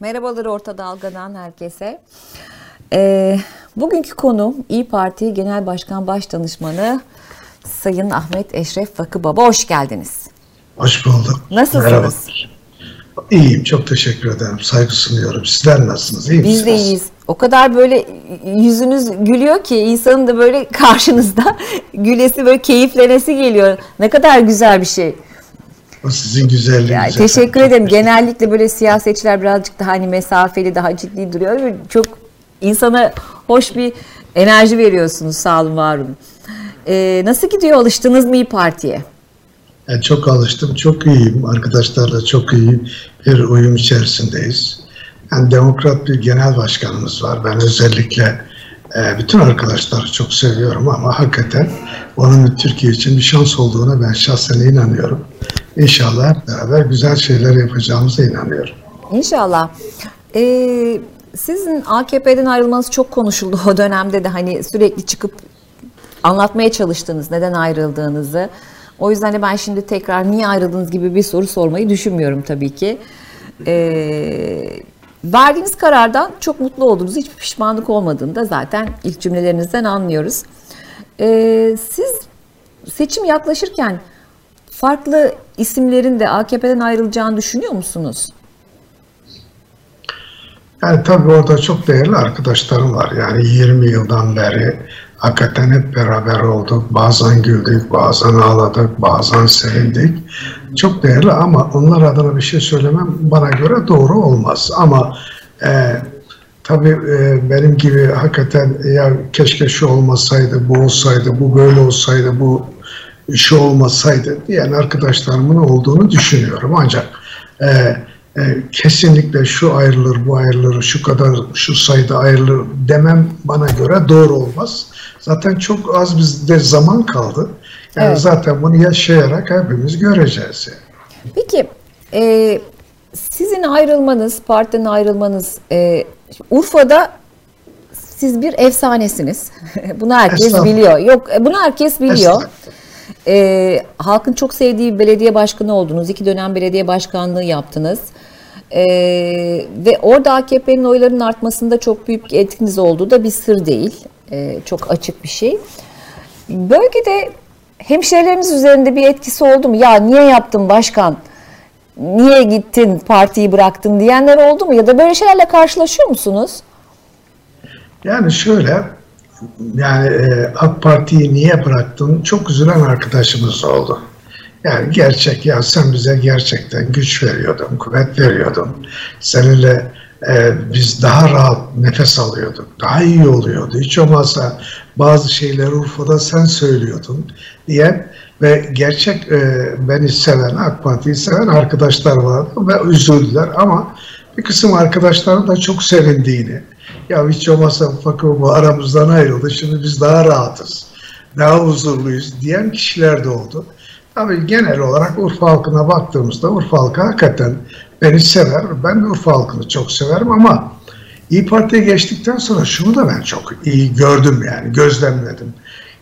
Merhabalar Orta Dalga'dan herkese. Ee, bugünkü konu İyi Parti Genel Başkan Başdanışmanı Sayın Ahmet Eşref Fakı Baba. Hoş geldiniz. Hoş bulduk. Nasılsınız? Merhaba. İyiyim, çok teşekkür ederim. Saygı sunuyorum. Sizler nasılsınız? İyi Biz misiniz? de iyiyiz. O kadar böyle yüzünüz gülüyor ki insanın da böyle karşınızda gülesi böyle keyiflenesi geliyor. Ne kadar güzel bir şey. O sizin güzelliğiniz. Yani efendim. teşekkür ederim. Genellikle böyle siyasetçiler birazcık daha hani mesafeli, daha ciddi duruyor. ve Çok insana hoş bir enerji veriyorsunuz. Sağ olun, var olun. Ee, nasıl gidiyor? Alıştınız mı İyi Parti'ye? Yani çok alıştım, çok iyiyim. Arkadaşlarla çok iyi bir uyum içerisindeyiz. Yani demokrat bir genel başkanımız var. Ben özellikle e, bütün arkadaşları çok seviyorum ama hakikaten onun Türkiye için bir şans olduğuna ben şahsen inanıyorum. İnşallah hep beraber güzel şeyler yapacağımıza inanıyorum. İnşallah. Ee, sizin AKP'den ayrılmanız çok konuşuldu o dönemde de hani sürekli çıkıp anlatmaya çalıştınız neden ayrıldığınızı. O yüzden de ben şimdi tekrar niye ayrıldınız gibi bir soru sormayı düşünmüyorum tabii ki. Ee, verdiğiniz karardan çok mutlu oldunuz. Hiçbir pişmanlık olmadığını da zaten ilk cümlelerinizden anlıyoruz. Ee, siz seçim yaklaşırken farklı isimlerin de AKP'den ayrılacağını düşünüyor musunuz? Yani tabii orada çok değerli arkadaşlarım var. Yani 20 yıldan beri hakikaten hep beraber olduk. Bazen güldük, bazen ağladık, bazen sevindik. Çok değerli ama onlar adına bir şey söylemem bana göre doğru olmaz. Ama e, tabii e, benim gibi hakikaten ya keşke şu olmasaydı, bu olsaydı, bu böyle olsaydı, bu şu olmasaydı diyen arkadaşlarımın olduğunu düşünüyorum. Ancak e, e, kesinlikle şu ayrılır, bu ayrılır, şu kadar, şu sayıda ayrılır demem bana göre doğru olmaz. Zaten çok az bizde zaman kaldı. Yani Evet. zaten bunu yaşayarak hepimiz göreceğiz. Yani. Peki e, sizin ayrılmanız, partiden ayrılmanız e, Urfa'da siz bir efsanesiniz. bunu herkes biliyor. Yok e, bunu herkes biliyor. E, halkın çok sevdiği belediye başkanı oldunuz. İki dönem belediye başkanlığı yaptınız. E, ve orada AKP'nin oylarının artmasında çok büyük etkiniz olduğu da bir sır değil. E, çok açık bir şey. Bölgede hemşehrilerimiz üzerinde bir etkisi oldu mu? Ya niye yaptın başkan? Niye gittin, partiyi bıraktın diyenler oldu mu? Ya da böyle şeylerle karşılaşıyor musunuz? Yani şöyle, yani e, AK Parti'yi niye bıraktın? Çok üzülen arkadaşımız oldu. Yani gerçek ya sen bize gerçekten güç veriyordun, kuvvet veriyordun. Seninle e, biz daha rahat nefes alıyorduk, daha iyi oluyordu. Hiç olmazsa bazı şeyleri Urfa'da sen söylüyordun diye ve gerçek e, beni seven, AK Parti'yi seven arkadaşlar vardı ve üzüldüler ama bir kısım arkadaşların da çok sevindiğini, ya hiç olmazsa Fakir bu aramızdan ayrıldı, şimdi biz daha rahatız, daha huzurluyuz diyen kişiler de oldu. Tabii genel olarak Urfa halkına baktığımızda Urfa halkı hakikaten beni sever. Ben de Urfa halkını çok severim ama İyi Parti'ye geçtikten sonra şunu da ben çok iyi gördüm yani gözlemledim.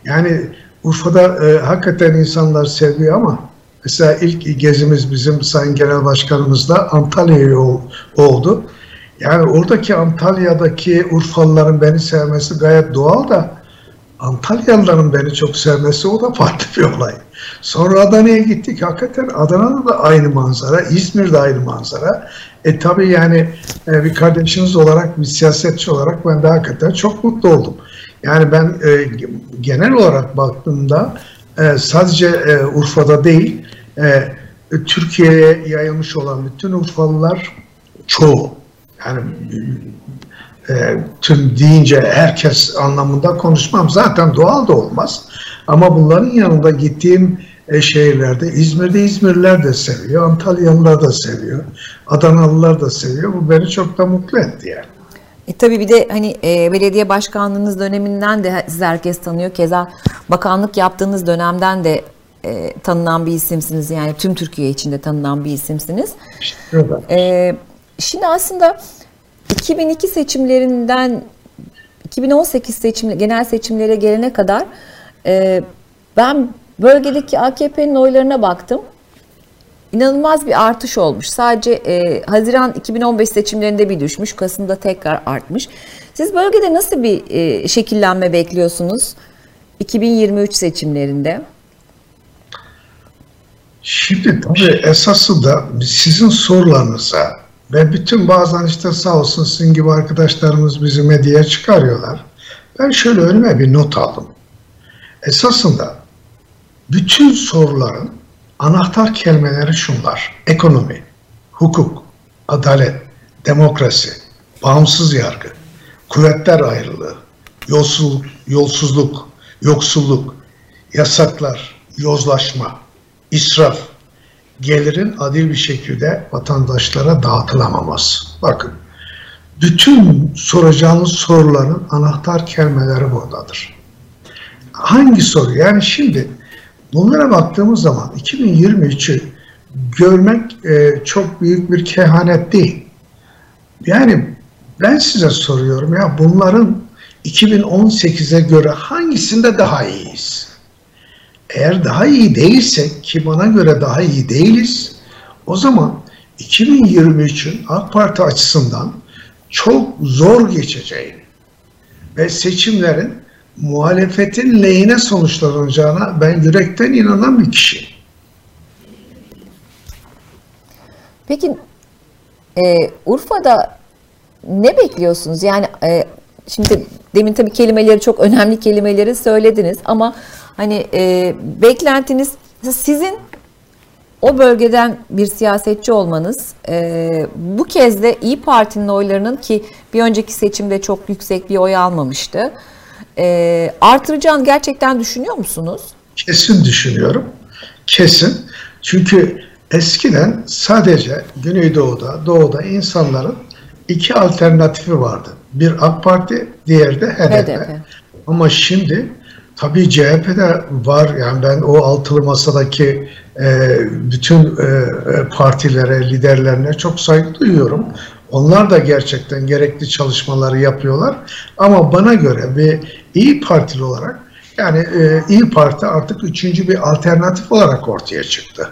Yani Urfa'da e, hakikaten insanlar seviyor ama mesela ilk gezimiz bizim Sayın Genel Başkanımızla Antalya'ya ol- oldu. Yani oradaki Antalya'daki Urfalıların beni sevmesi gayet doğal da Antalyalıların beni çok sevmesi o da farklı bir olay. Sonra Adana'ya gittik. Hakikaten Adana'da da aynı manzara, İzmir'de aynı manzara. E tabii yani e, bir kardeşiniz olarak, bir siyasetçi olarak ben de hakikaten çok mutlu oldum. Yani ben e, genel olarak baktığımda e, sadece e, Urfa'da değil, e, Türkiye'ye yayılmış olan bütün Urfalılar çoğu, yani e, tüm deyince herkes anlamında konuşmam zaten doğal da olmaz. Ama bunların yanında gittiğim e, şehirlerde İzmir'de İzmirliler de seviyor, Antalyalılar da seviyor, Adanalılar da seviyor. Bu beni çok da mutlu etti yani. E tabii bir de hani e, belediye başkanlığınız döneminden de sizi herkes tanıyor. Keza bakanlık yaptığınız dönemden de e, tanınan bir isimsiniz. Yani tüm Türkiye içinde tanınan bir isimsiniz. Şöyle. E, şimdi aslında 2002 seçimlerinden 2018 seçim genel seçimlere gelene kadar e, ben bölgedeki AKP'nin oylarına baktım. inanılmaz bir artış olmuş. Sadece e, Haziran 2015 seçimlerinde bir düşmüş, Kasım'da tekrar artmış. Siz bölgede nasıl bir e, şekillenme bekliyorsunuz 2023 seçimlerinde? Şimdi tabii esası da sizin sorularınıza ve bütün bazen işte sağ olsun sizin gibi arkadaşlarımız bizi medyaya çıkarıyorlar. Ben şöyle önüme bir not aldım. Esasında bütün soruların anahtar kelimeleri şunlar. Ekonomi, hukuk, adalet, demokrasi, bağımsız yargı, kuvvetler ayrılığı, yolsuzluk, yolsuzluk, yoksulluk, yasaklar, yozlaşma, israf, gelirin adil bir şekilde vatandaşlara dağıtılamaması. Bakın, bütün soracağınız soruların anahtar kelimeleri buradadır. Hangi soru? Yani şimdi bunlara baktığımız zaman 2023'ü görmek e, çok büyük bir kehanet değil. Yani ben size soruyorum ya bunların 2018'e göre hangisinde daha iyiyiz? Eğer daha iyi değilsek ki bana göre daha iyi değiliz o zaman 2023'ün AK Parti açısından çok zor geçeceğini ve seçimlerin muhalefetin lehine sonuçlanacağına ben yürekten inanan bir kişi. Peki e, Urfa'da ne bekliyorsunuz? Yani e, şimdi demin tabii kelimeleri çok önemli kelimeleri söylediniz ama hani e, beklentiniz sizin o bölgeden bir siyasetçi olmanız e, bu kez de İyi Parti'nin oylarının ki bir önceki seçimde çok yüksek bir oy almamıştı. E, artıracağını gerçekten düşünüyor musunuz? Kesin düşünüyorum. Kesin. Çünkü eskiden sadece Güneydoğu'da, Doğu'da insanların iki alternatifi vardı. Bir AK Parti, diğeri de HDP. HDP. Ama şimdi tabii CHP'de var. Yani ben o altılı masadaki e, bütün e, partilere, liderlerine çok saygı duyuyorum. Onlar da gerçekten gerekli çalışmaları yapıyorlar. Ama bana göre bir iyi Partili olarak yani e, İyi Parti artık üçüncü bir alternatif olarak ortaya çıktı.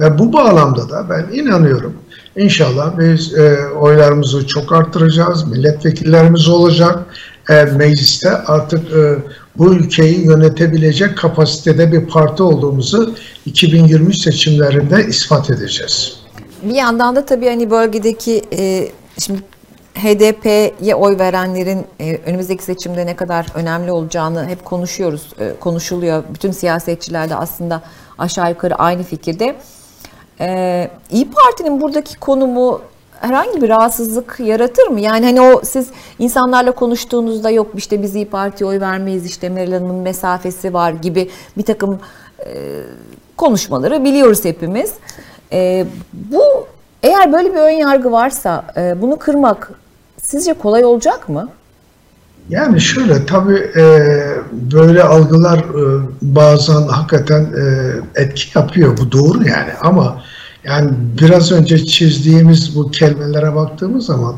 Ve bu bağlamda da ben inanıyorum İnşallah biz e, oylarımızı çok arttıracağız. Milletvekillerimiz olacak. E, mecliste artık e, bu ülkeyi yönetebilecek kapasitede bir parti olduğumuzu 2023 seçimlerinde ispat edeceğiz. Bir yandan da tabii hani bölgedeki e, şimdi HDP'ye oy verenlerin e, önümüzdeki seçimde ne kadar önemli olacağını hep konuşuyoruz, e, konuşuluyor. Bütün siyasetçiler de aslında aşağı yukarı aynı fikirde. Ee, İyi Parti'nin buradaki konumu herhangi bir rahatsızlık yaratır mı? Yani hani o siz insanlarla konuştuğunuzda yok işte biz İyi Parti'ye oy vermeyiz işte Meral Hanım'ın mesafesi var gibi bir takım e, konuşmaları biliyoruz hepimiz. E, bu eğer böyle bir ön yargı varsa e, bunu kırmak sizce kolay olacak mı? Yani şöyle tabii e, böyle algılar e, bazen hakikaten e, etki yapıyor. Bu doğru yani ama yani biraz önce çizdiğimiz bu kelimelere baktığımız zaman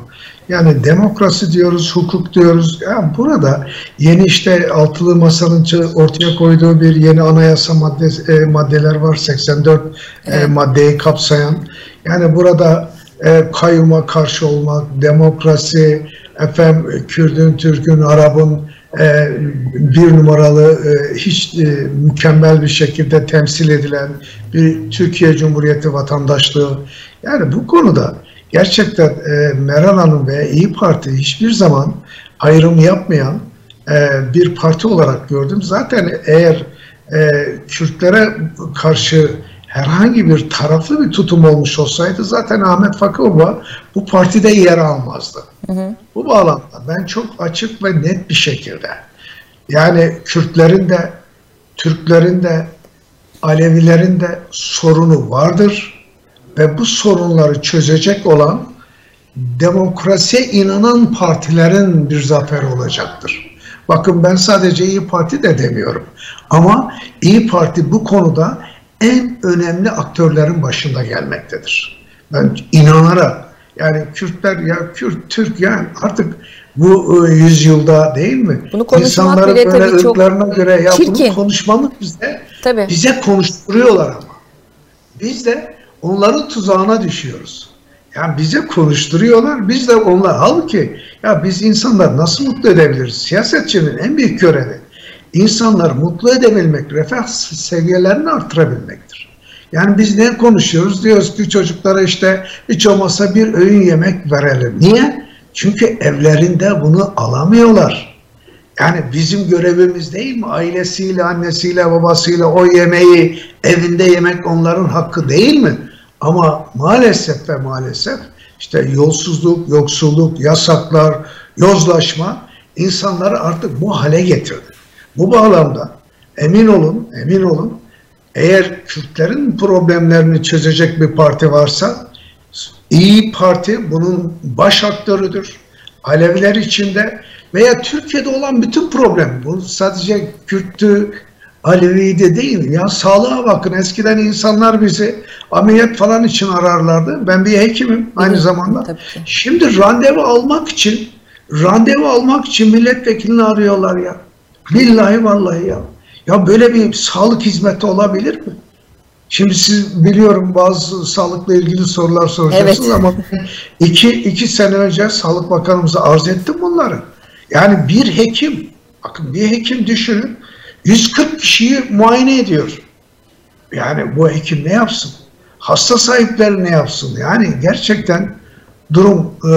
yani demokrasi diyoruz, hukuk diyoruz. Yani burada yeni işte altılı masanın ortaya koyduğu bir yeni anayasa madde, e, maddeler var. 84 e, evet. e, maddeyi kapsayan. Yani burada e, kayyuma karşı olmak, demokrasi, efendim Kürdün, Türk'ün, Arap'ın e, bir numaralı e, hiç e, mükemmel bir şekilde temsil edilen bir Türkiye Cumhuriyeti vatandaşlığı. Yani bu konuda gerçekten e, Meral Hanım ve İyi Parti hiçbir zaman ayrım yapmayan e, bir parti olarak gördüm. Zaten eğer e, Kürtlere karşı herhangi bir taraflı bir tutum olmuş olsaydı zaten Ahmet Fakıova bu partide yer almazdı. Hı hı. Bu bağlamda ben çok açık ve net bir şekilde yani Kürtlerin de Türklerin de Alevilerin de sorunu vardır ve bu sorunları çözecek olan demokrasiye inanan partilerin bir zafer olacaktır. Bakın ben sadece İyi Parti de demiyorum. Ama İyi Parti bu konuda en önemli aktörlerin başında gelmektedir. Ben inanarak yani Kürtler ya Kürt, Türk yani artık bu e, yüzyılda değil mi? Bunu İnsanların bile böyle tabii ırklarına göre ya çirkin. bunu konuşmamız bize tabii. bize konuşturuyorlar ama. Biz de onların tuzağına düşüyoruz. Yani bize konuşturuyorlar, biz de onlar. Halbuki ya biz insanlar nasıl mutlu edebiliriz? Siyasetçinin en büyük görevi insanları mutlu edebilmek, refah seviyelerini artırabilmektir. Yani biz ne konuşuyoruz? Diyoruz ki çocuklara işte hiç olmazsa bir öğün yemek verelim. Niye? Çünkü evlerinde bunu alamıyorlar. Yani bizim görevimiz değil mi? Ailesiyle, annesiyle, babasıyla o yemeği evinde yemek onların hakkı değil mi? Ama maalesef ve maalesef işte yolsuzluk, yoksulluk, yasaklar, yozlaşma insanları artık bu hale getirdi. Bu bağlamda emin olun, emin olun eğer Kürtlerin problemlerini çözecek bir parti varsa İyi Parti bunun baş aktörüdür. Aleviler içinde veya Türkiye'de olan bütün problem bu sadece Kürttü, Alevi de değil ya sağlığa bakın eskiden insanlar bizi ameliyat falan için ararlardı. Ben bir hekimim aynı zamanda. Şimdi randevu almak için randevu almak için milletvekilini arıyorlar ya. Billahi vallahi ya. Ya böyle bir sağlık hizmeti olabilir mi? Şimdi siz biliyorum bazı sağlıkla ilgili sorular soracaksınız evet. ama iki, iki sene önce Sağlık Bakanımıza arz ettim bunları. Yani bir hekim, bakın bir hekim düşünün 140 kişiyi muayene ediyor. Yani bu hekim ne yapsın? Hasta sahipleri ne yapsın? Yani gerçekten durum e,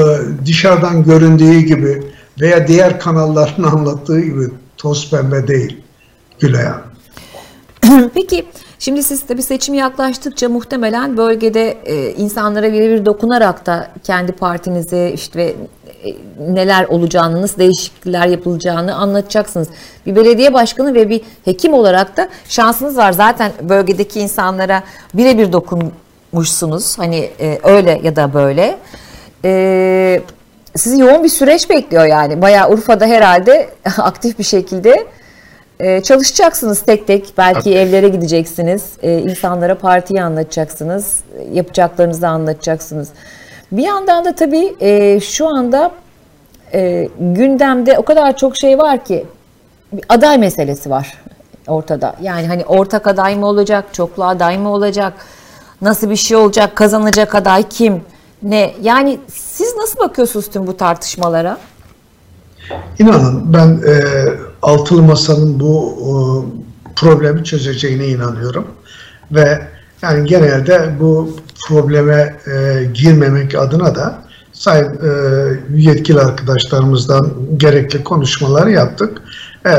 dışarıdan göründüğü gibi veya diğer kanalların anlattığı gibi toz pembe değil Gülay Peki şimdi siz tabii seçim yaklaştıkça muhtemelen bölgede e, insanlara birebir dokunarak da kendi partinizi işte e, neler olacağını, nasıl değişiklikler yapılacağını anlatacaksınız. Bir belediye başkanı ve bir hekim olarak da şansınız var. Zaten bölgedeki insanlara birebir dokunmuşsunuz. Hani e, öyle ya da böyle. E, sizi yoğun bir süreç bekliyor yani. Bayağı Urfa'da herhalde aktif bir şekilde ee, çalışacaksınız tek tek. Belki okay. evlere gideceksiniz. Ee, insanlara partiyi anlatacaksınız. Yapacaklarınızı anlatacaksınız. Bir yandan da tabii e, şu anda e, gündemde o kadar çok şey var ki bir aday meselesi var ortada. Yani hani ortak aday mı olacak, çoklu aday mı olacak, nasıl bir şey olacak, kazanacak aday kim, ne? Yani siz nasıl bakıyorsunuz tüm bu tartışmalara? İnanın ben e, altılı masanın bu e, problemi çözeceğine inanıyorum ve yani genelde bu probleme e, girmemek adına da sayın e, yetkili arkadaşlarımızdan gerekli konuşmalar yaptık. E,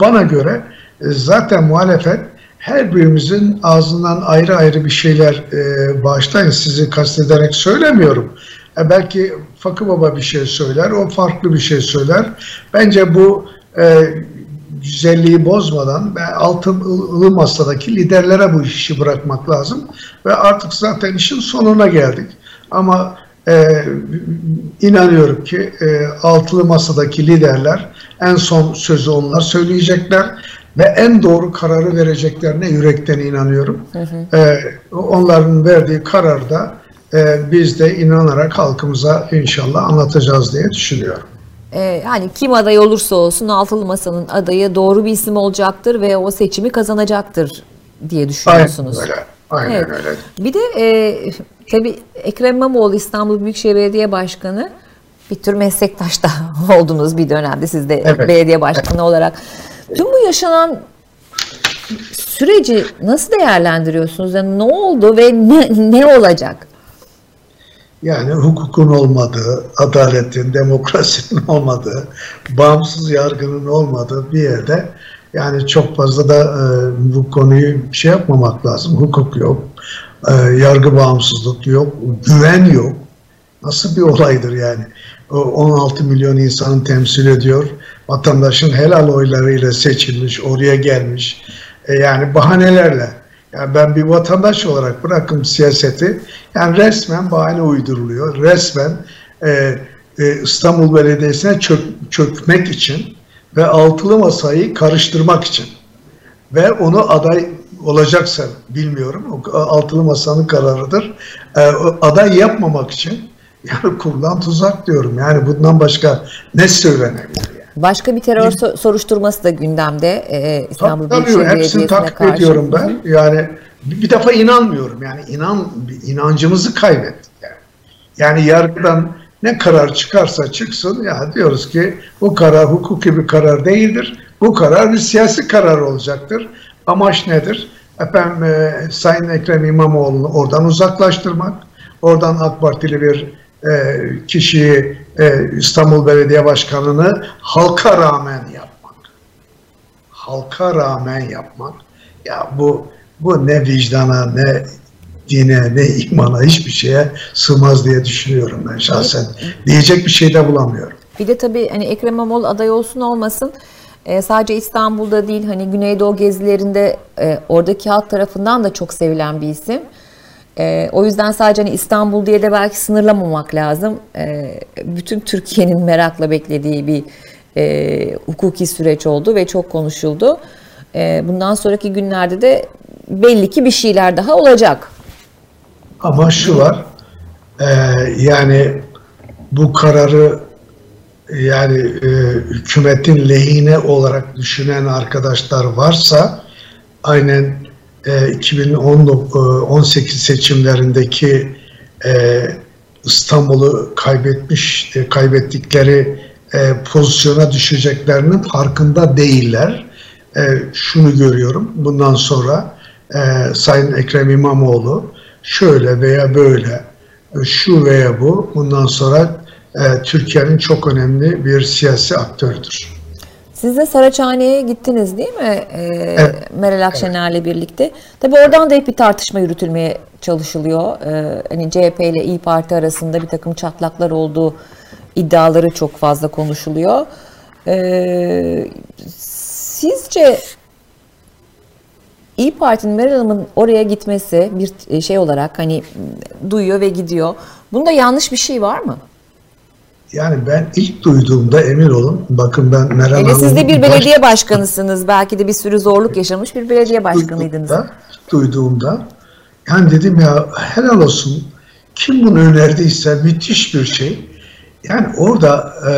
bana göre e, zaten muhalefet her birimizin ağzından ayrı ayrı bir şeyler e, bağışlayın sizi kastederek söylemiyorum. E, belki Fakı Baba bir şey söyler, o farklı bir şey söyler. Bence bu e, güzelliği bozmadan ve altın ılı masadaki liderlere bu işi bırakmak lazım. Ve artık zaten işin sonuna geldik. Ama e, inanıyorum ki e, altılı masadaki liderler en son sözü onlar söyleyecekler ve en doğru kararı vereceklerine yürekten inanıyorum. Hı hı. E, onların verdiği kararda e, biz de inanarak halkımıza inşallah anlatacağız diye düşünüyorum. Ee, yani kim aday olursa olsun altılı masanın adayı doğru bir isim olacaktır ve o seçimi kazanacaktır diye düşünüyorsunuz. Aynen öyle. Aynen evet. öyle. Bir de e, tabii Ekrem İmamoğlu İstanbul Büyükşehir Belediye Başkanı bir tür meslektaş da oldunuz bir dönemde siz de evet. belediye başkanı evet. olarak. Tüm bu yaşanan süreci nasıl değerlendiriyorsunuz? Yani ne oldu ve ne, ne olacak? Yani hukukun olmadığı, adaletin, demokrasinin olmadığı, bağımsız yargının olmadığı bir yerde yani çok fazla da e, bu konuyu şey yapmamak lazım. Hukuk yok, e, yargı bağımsızlık yok, güven yok. Nasıl bir olaydır yani? O 16 milyon insanın temsil ediyor. Vatandaşın helal oylarıyla seçilmiş, oraya gelmiş. E, yani bahanelerle yani ben bir vatandaş olarak bırakın siyaseti, yani resmen bahane uyduruluyor. Resmen e, e, İstanbul Belediyesi'ne çök, çökmek için ve altılı masayı karıştırmak için ve onu aday olacaksa bilmiyorum. Altılı masanın kararıdır. E, aday yapmamak için yani kurulan tuzak diyorum. Yani bundan başka ne söylenebilir? Başka bir terör so- soruşturması da gündemde e, İstanbul Tabii, Büyükşehir Belediyesi'ne hepsini takip karşı. ediyorum ben. Yani bir defa inanmıyorum. Yani inan inancımızı kaybettik. Yani, yani yargıdan ne karar çıkarsa çıksın ya diyoruz ki bu karar hukuki bir karar değildir. Bu karar bir siyasi karar olacaktır. Amaç nedir? Efendim e, Sayın Ekrem İmamoğlu'nu oradan uzaklaştırmak, oradan AK Partili bir e, kişiyi e, İstanbul Belediye Başkanı'nı halka rağmen yapmak. Halka rağmen yapmak. Ya bu bu ne vicdana ne dine ne imana hiçbir şeye sığmaz diye düşünüyorum ben şahsen. Diyecek bir şey de bulamıyorum. Bir de tabii hani Ekrem İmamoğlu aday olsun olmasın e, sadece İstanbul'da değil hani Güneydoğu gezilerinde e, oradaki halk tarafından da çok sevilen bir isim. E, o yüzden sadece hani İstanbul diye de belki sınırlamamak lazım. E, bütün Türkiye'nin merakla beklediği bir e, hukuki süreç oldu ve çok konuşuldu. E, bundan sonraki günlerde de belli ki bir şeyler daha olacak. Ama şu var, e, yani bu kararı yani e, hükümetin lehine olarak düşünen arkadaşlar varsa aynen 2018 seçimlerindeki e, İstanbul'u kaybetmiş e, kaybettikleri e, pozisyona düşeceklerinin farkında değiller. E, şunu görüyorum. Bundan sonra e, Sayın Ekrem İmamoğlu şöyle veya böyle e, şu veya bu bundan sonra e, Türkiye'nin çok önemli bir siyasi aktördür. Siz de Saraçhane'ye gittiniz değil mi? Ee, evet. Meral Akşener'le evet. birlikte. Tabii oradan da hep bir tartışma yürütülmeye çalışılıyor. Ee, hani CHP ile İyi Parti arasında bir takım çatlaklar olduğu iddiaları çok fazla konuşuluyor. Ee, sizce İyi Parti'nin Meral Hanım'ın oraya gitmesi bir şey olarak hani duyuyor ve gidiyor. Bunda yanlış bir şey var mı? Yani ben ilk duyduğumda emin olun, bakın ben Meral Hanım'ın... Siz de bir belediye baş... başkanısınız, belki de bir sürü zorluk yaşamış bir belediye başkanıydınız. Duyduğumda, duyduğumda yani dedim ya helal olsun, kim bunu önerdiyse müthiş bir şey. Yani orada e,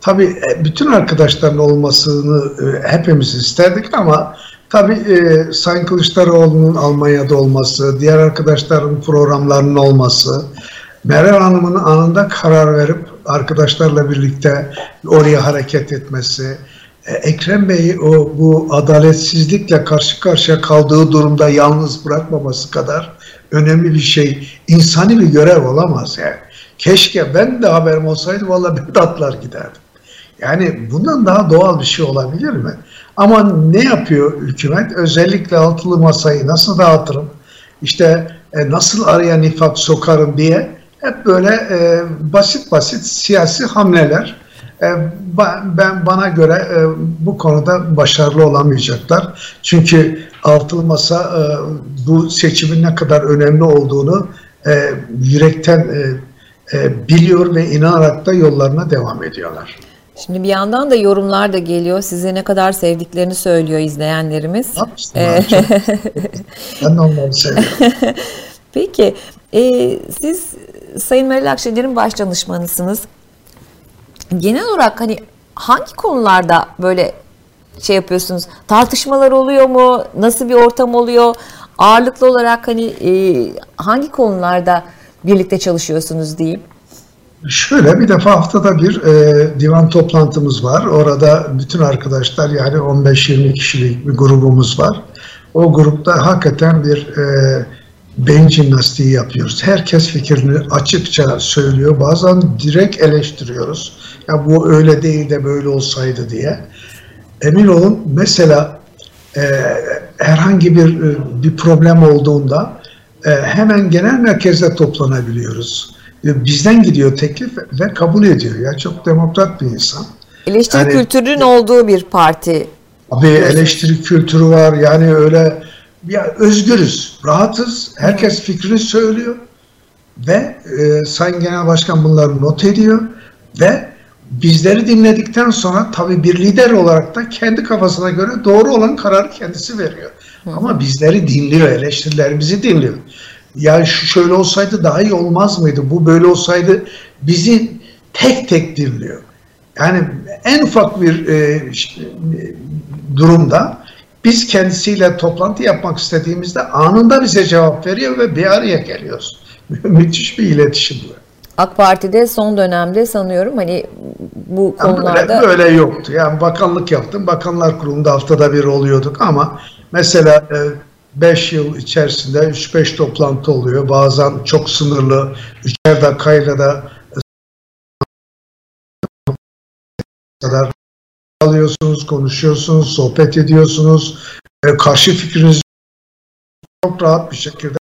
tabii e, bütün arkadaşların olmasını e, hepimiz isterdik ama tabii e, Sayın Kılıçdaroğlu'nun Almanya'da olması, diğer arkadaşların programlarının olması, Meral Hanım'ın anında karar verip arkadaşlarla birlikte oraya hareket etmesi, e, Ekrem Bey'i o bu adaletsizlikle karşı karşıya kaldığı durumda yalnız bırakmaması kadar önemli bir şey, insani bir görev olamaz yani. Keşke ben de haberim olsaydı vallahi ben atlar giderdim. Yani bundan daha doğal bir şey olabilir mi? Ama ne yapıyor hükümet? Özellikle altılı masayı nasıl dağıtırım? İşte e, nasıl araya nifak sokarım diye hep böyle e, basit basit siyasi hamleler. E, ben bana göre e, bu konuda başarılı olamayacaklar. Çünkü altılı masa e, bu seçimin ne kadar önemli olduğunu e, yürekten e, e, biliyor ve inanarak da yollarına devam ediyorlar. Şimdi bir yandan da yorumlar da geliyor. Sizi ne kadar sevdiklerini söylüyor izleyenlerimiz. Ee, ben onları seviyorum. Peki, e, siz Sayın Meral Akşener'in baş danışmanısınız. Genel olarak hani hangi konularda böyle şey yapıyorsunuz? Tartışmalar oluyor mu? Nasıl bir ortam oluyor? Ağırlıklı olarak hani e, hangi konularda birlikte çalışıyorsunuz diyeyim? Şöyle bir defa haftada bir e, divan toplantımız var. Orada bütün arkadaşlar yani 15-20 kişilik bir grubumuz var. O grupta hakikaten bir e, beyin jimnastiği yapıyoruz. Herkes fikrini açıkça söylüyor. Bazen direkt eleştiriyoruz. Ya bu öyle değil de böyle olsaydı diye. Emin olun mesela e, herhangi bir e, bir problem olduğunda e, hemen genel merkezde toplanabiliyoruz. E, bizden gidiyor teklif ve kabul ediyor. Ya çok demokrat bir insan. Eleştiri yani, kültürünün olduğu bir parti. Abi eleştiri kültürü var. Yani öyle ya özgürüz, rahatız. Herkes fikrini söylüyor ve e, Sayın Genel Başkan bunları not ediyor ve bizleri dinledikten sonra tabii bir lider olarak da kendi kafasına göre doğru olan kararı kendisi veriyor. Hı. Ama bizleri dinliyor, eleştirilerimizi dinliyor. Ya şu şöyle olsaydı daha iyi olmaz mıydı? Bu böyle olsaydı bizi tek tek dinliyor. Yani en ufak bir e, durumda Biz kendisiyle toplantı yapmak istediğimizde anında bize cevap veriyor ve bir araya geliyoruz. Müthiş bir iletişim bu. AK Parti'de son dönemde sanıyorum hani bu konularda... Yani böyle, böyle yoktu. Yani bakanlık yaptım. Bakanlar kurulunda haftada bir oluyorduk ama mesela 5 e, yıl içerisinde 3-5 toplantı oluyor. Bazen çok sınırlı. Üçer dakikayla da kadar alıyorsunuz, konuşuyorsunuz, sohbet ediyorsunuz. E, karşı fikrinizi çok rahat bir şekilde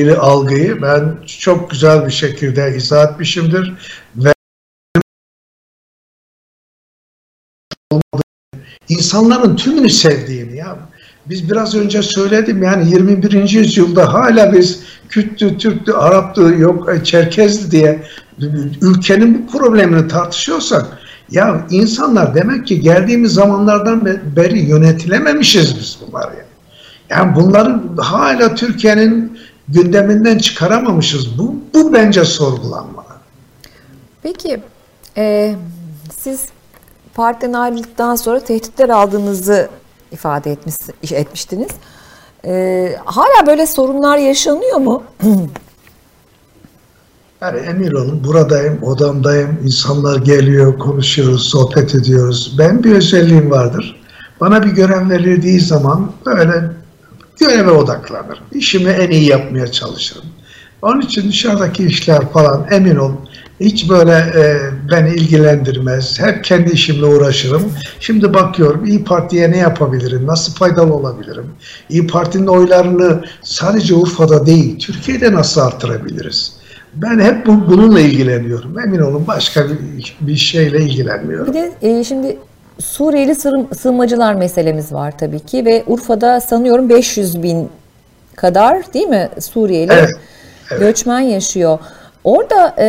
e, algıyı ben çok güzel bir şekilde izah etmişimdir ve insanların tümünü sevdiğini ya biz biraz önce söyledim yani 21. yüzyılda hala biz Kürttü, Türktü, Araptı, yok e, Çerkezli diye ülkenin bu problemini tartışıyorsak ya insanlar demek ki geldiğimiz zamanlardan beri yönetilememişiz biz bunları. Yani, yani bunları hala Türkiye'nin gündeminden çıkaramamışız. Bu, bu bence sorgulanmalı. Peki e, siz partiden ayrıldıktan sonra tehditler aldığınızı ifade etmiş, etmiştiniz. E, hala böyle sorunlar yaşanıyor mu? Yani emin olun buradayım, odamdayım, insanlar geliyor, konuşuyoruz, sohbet ediyoruz. Ben bir özelliğim vardır. Bana bir görev verildiği zaman böyle göreve odaklanırım. İşimi en iyi yapmaya çalışırım. Onun için dışarıdaki işler falan emin olun hiç böyle e, beni ilgilendirmez. Hep kendi işimle uğraşırım. Şimdi bakıyorum İyi Parti'ye ne yapabilirim? Nasıl faydalı olabilirim? İyi Parti'nin oylarını sadece Urfa'da değil, Türkiye'de nasıl artırabiliriz? Ben hep bu, bununla ilgileniyorum. Emin olun başka bir, bir şeyle ilgilenmiyorum. Bir de e, şimdi Suriyeli sığınmacılar meselemiz var tabii ki ve Urfa'da sanıyorum 500 bin kadar değil mi Suriyeli evet, evet. göçmen yaşıyor. Orada e,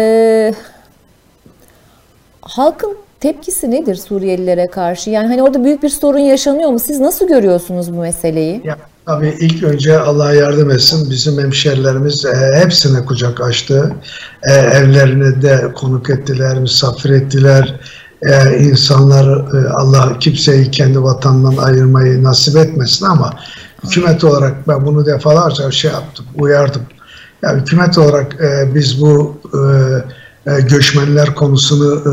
halkın tepkisi nedir Suriyelilere karşı? Yani hani orada büyük bir sorun yaşanıyor mu? Siz nasıl görüyorsunuz bu meseleyi? Ya, tabii ilk önce Allah yardım etsin. Bizim hemşerilerimiz e, hepsine kucak açtı. E, evlerini de konuk ettiler, misafir ettiler. E, insanlar e, Allah kimseyi kendi vatanından ayırmayı nasip etmesin ama hükümet olarak ben bunu defalarca şey yaptım, uyardım. Yani hükümet olarak e, biz bu e, e, göçmenler konusunu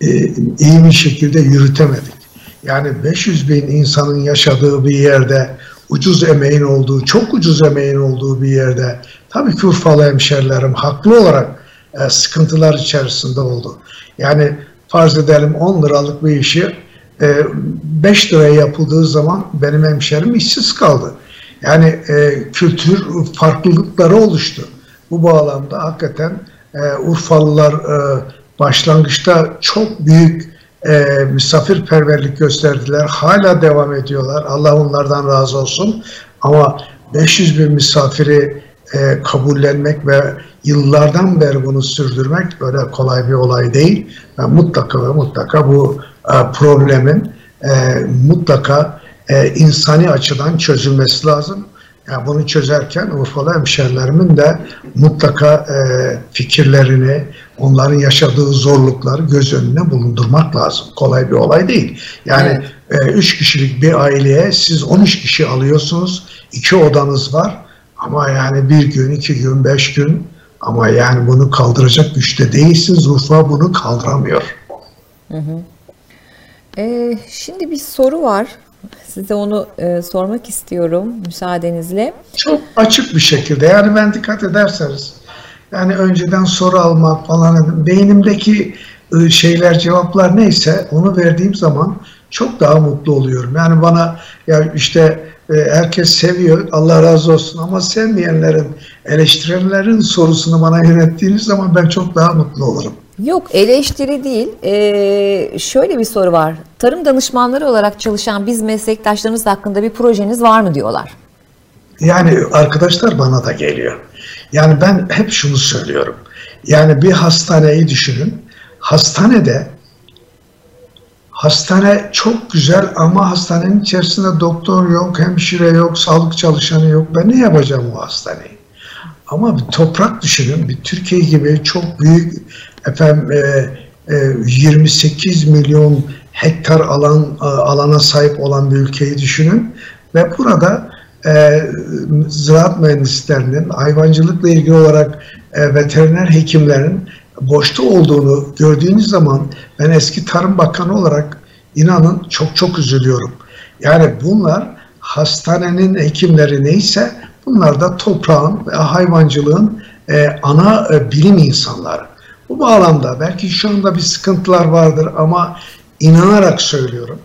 e, e, iyi bir şekilde yürütemedik. Yani 500 bin insanın yaşadığı bir yerde ucuz emeğin olduğu, çok ucuz emeğin olduğu bir yerde tabii ki Urfalı hemşerilerim haklı olarak e, sıkıntılar içerisinde oldu. Yani farz edelim 10 liralık bir işi e, 5 liraya yapıldığı zaman benim hemşerim işsiz kaldı. Yani e, kültür farklılıkları oluştu. Bu bağlamda hakikaten e, Urfalılar e, başlangıçta çok büyük e, misafirperverlik gösterdiler. Hala devam ediyorlar. Allah onlardan razı olsun. Ama 500 bin misafiri e, kabullenmek ve yıllardan beri bunu sürdürmek böyle kolay bir olay değil. Ve mutlaka ve mutlaka bu e, problemin e, mutlaka e, insani açıdan çözülmesi lazım. Yani bunu çözerken Urfalı hemşerilerimin de mutlaka e, fikirlerini, onların yaşadığı zorlukları göz önüne bulundurmak lazım. Kolay bir olay değil. Yani evet. e, üç kişilik bir aileye siz 13 kişi alıyorsunuz, iki odanız var ama yani bir gün, iki gün, beş gün ama yani bunu kaldıracak güçte değilsiniz. Urfa bunu kaldıramıyor. Hı hı. Ee, şimdi bir soru var. Size onu e, sormak istiyorum müsaadenizle. Çok açık bir şekilde yani ben dikkat ederseniz yani önceden soru almak falan beynimdeki e, şeyler cevaplar neyse onu verdiğim zaman çok daha mutlu oluyorum. Yani bana ya işte e, herkes seviyor Allah razı olsun ama sevmeyenlerin eleştirenlerin sorusunu bana yönettiğiniz zaman ben çok daha mutlu olurum. Yok eleştiri değil. Ee, şöyle bir soru var. Tarım danışmanları olarak çalışan biz meslektaşlarımız hakkında bir projeniz var mı diyorlar. Yani arkadaşlar bana da geliyor. Yani ben hep şunu söylüyorum. Yani bir hastaneyi düşünün. Hastanede hastane çok güzel ama hastanenin içerisinde doktor yok, hemşire yok, sağlık çalışanı yok. Ben ne yapacağım o hastaneyi? Ama bir toprak düşünün, bir Türkiye gibi çok büyük efendim e, 28 milyon hektar alan alana sahip olan bir ülkeyi düşünün ve burada e, ziraat mühendislerinin hayvancılıkla ilgili olarak e, veteriner hekimlerin boşta olduğunu gördüğünüz zaman ben eski Tarım Bakanı olarak inanın çok çok üzülüyorum. Yani bunlar hastanenin hekimleri neyse bunlar da toprağın ve hayvancılığın e, ana e, bilim insanları. Bu bağlamda belki şu anda bir sıkıntılar vardır ama inanarak söylüyorum.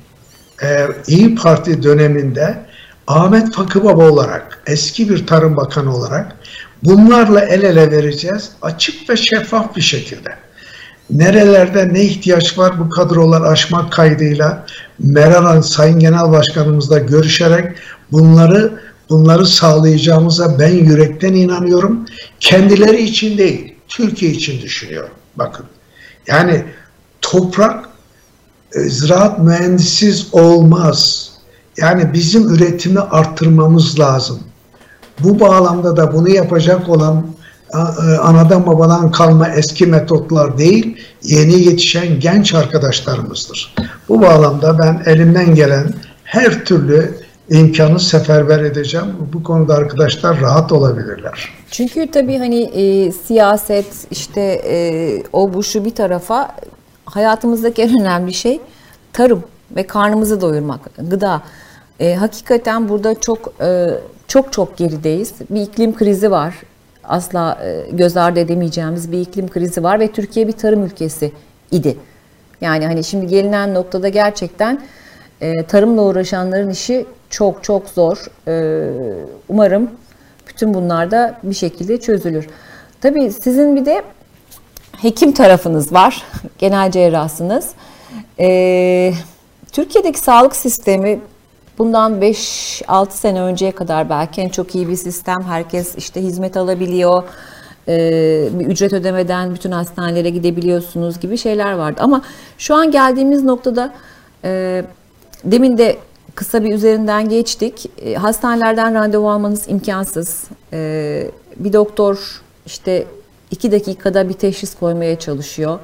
E, İyi Parti döneminde Ahmet Fakı Baba olarak, eski bir Tarım Bakanı olarak bunlarla el ele vereceğiz açık ve şeffaf bir şekilde. Nerelerde ne ihtiyaç var bu kadrolar aşmak kaydıyla Meral Sayın Genel Başkanımızla görüşerek bunları bunları sağlayacağımıza ben yürekten inanıyorum. Kendileri için değil, Türkiye için düşünüyorum. Bakın. Yani toprak e, ziraat mühendisiz olmaz. Yani bizim üretimi arttırmamız lazım. Bu bağlamda da bunu yapacak olan e, anadan babadan kalma eski metotlar değil, yeni yetişen genç arkadaşlarımızdır. Bu bağlamda ben elimden gelen her türlü imkanı seferber edeceğim. Bu konuda arkadaşlar rahat olabilirler. Çünkü tabii hani e, siyaset işte e, o bu şu bir tarafa hayatımızdaki en önemli şey tarım ve karnımızı doyurmak, gıda. E, hakikaten burada çok e, çok çok gerideyiz. Bir iklim krizi var. Asla e, göz ardı edemeyeceğimiz bir iklim krizi var ve Türkiye bir tarım ülkesi idi. Yani hani şimdi gelinen noktada gerçekten e, tarımla uğraşanların işi çok çok zor. E, umarım bütün bunlar da bir şekilde çözülür. Tabii sizin bir de hekim tarafınız var. Genel cerrahsınız. E, Türkiye'deki sağlık sistemi bundan 5-6 sene önceye kadar belki en çok iyi bir sistem. Herkes işte hizmet alabiliyor. Ee, bir ücret ödemeden bütün hastanelere gidebiliyorsunuz gibi şeyler vardı. Ama şu an geldiğimiz noktada e, demin de kısa bir üzerinden geçtik. E, hastanelerden randevu almanız imkansız. E, bir doktor işte iki dakikada bir teşhis koymaya çalışıyor.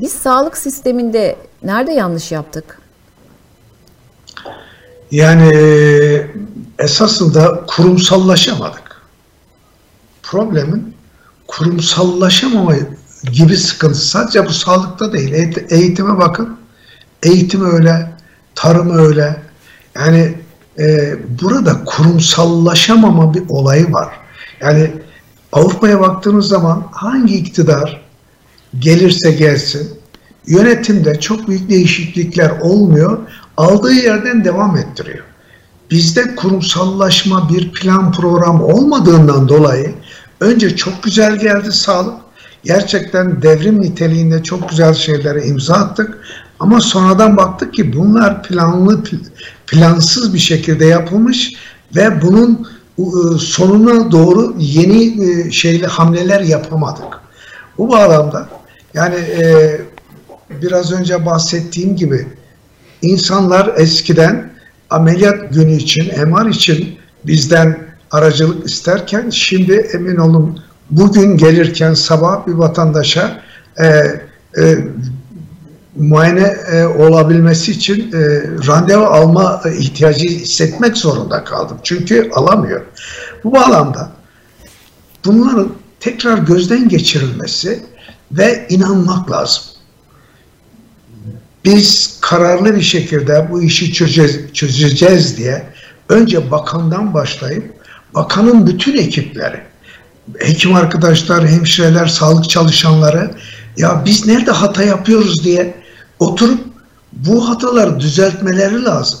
Biz sağlık sisteminde nerede yanlış yaptık? Yani esasında kurumsallaşamadık. Problemin kurumsallaşamama gibi sıkıntı sadece bu sağlıkta değil. Eğitime bakın. Eğitim öyle, tarım öyle. Yani e, burada kurumsallaşamama bir olayı var. Yani Avrupa'ya baktığınız zaman hangi iktidar gelirse gelsin yönetimde çok büyük değişiklikler olmuyor. Aldığı yerden devam ettiriyor. Bizde kurumsallaşma bir plan program olmadığından dolayı önce çok güzel geldi sağlık. Gerçekten devrim niteliğinde çok güzel şeylere imza attık. Ama sonradan baktık ki bunlar planlı plansız bir şekilde yapılmış ve bunun ıı, sonuna doğru yeni ıı, şeyle hamleler yapamadık. Bu bağlamda yani e, biraz önce bahsettiğim gibi insanlar eskiden ameliyat günü için, MR için bizden aracılık isterken şimdi emin olun bugün gelirken sabah bir vatandaşa e, e, muayene e, olabilmesi için e, randevu alma ihtiyacı hissetmek zorunda kaldım. Çünkü alamıyor. Bu bağlamda bunların tekrar gözden geçirilmesi ve inanmak lazım. Biz kararlı bir şekilde bu işi çözeceğiz, çözeceğiz diye önce bakandan başlayıp bakanın bütün ekipleri, hekim arkadaşlar, hemşireler, sağlık çalışanları ya biz nerede hata yapıyoruz diye oturup bu hataları düzeltmeleri lazım.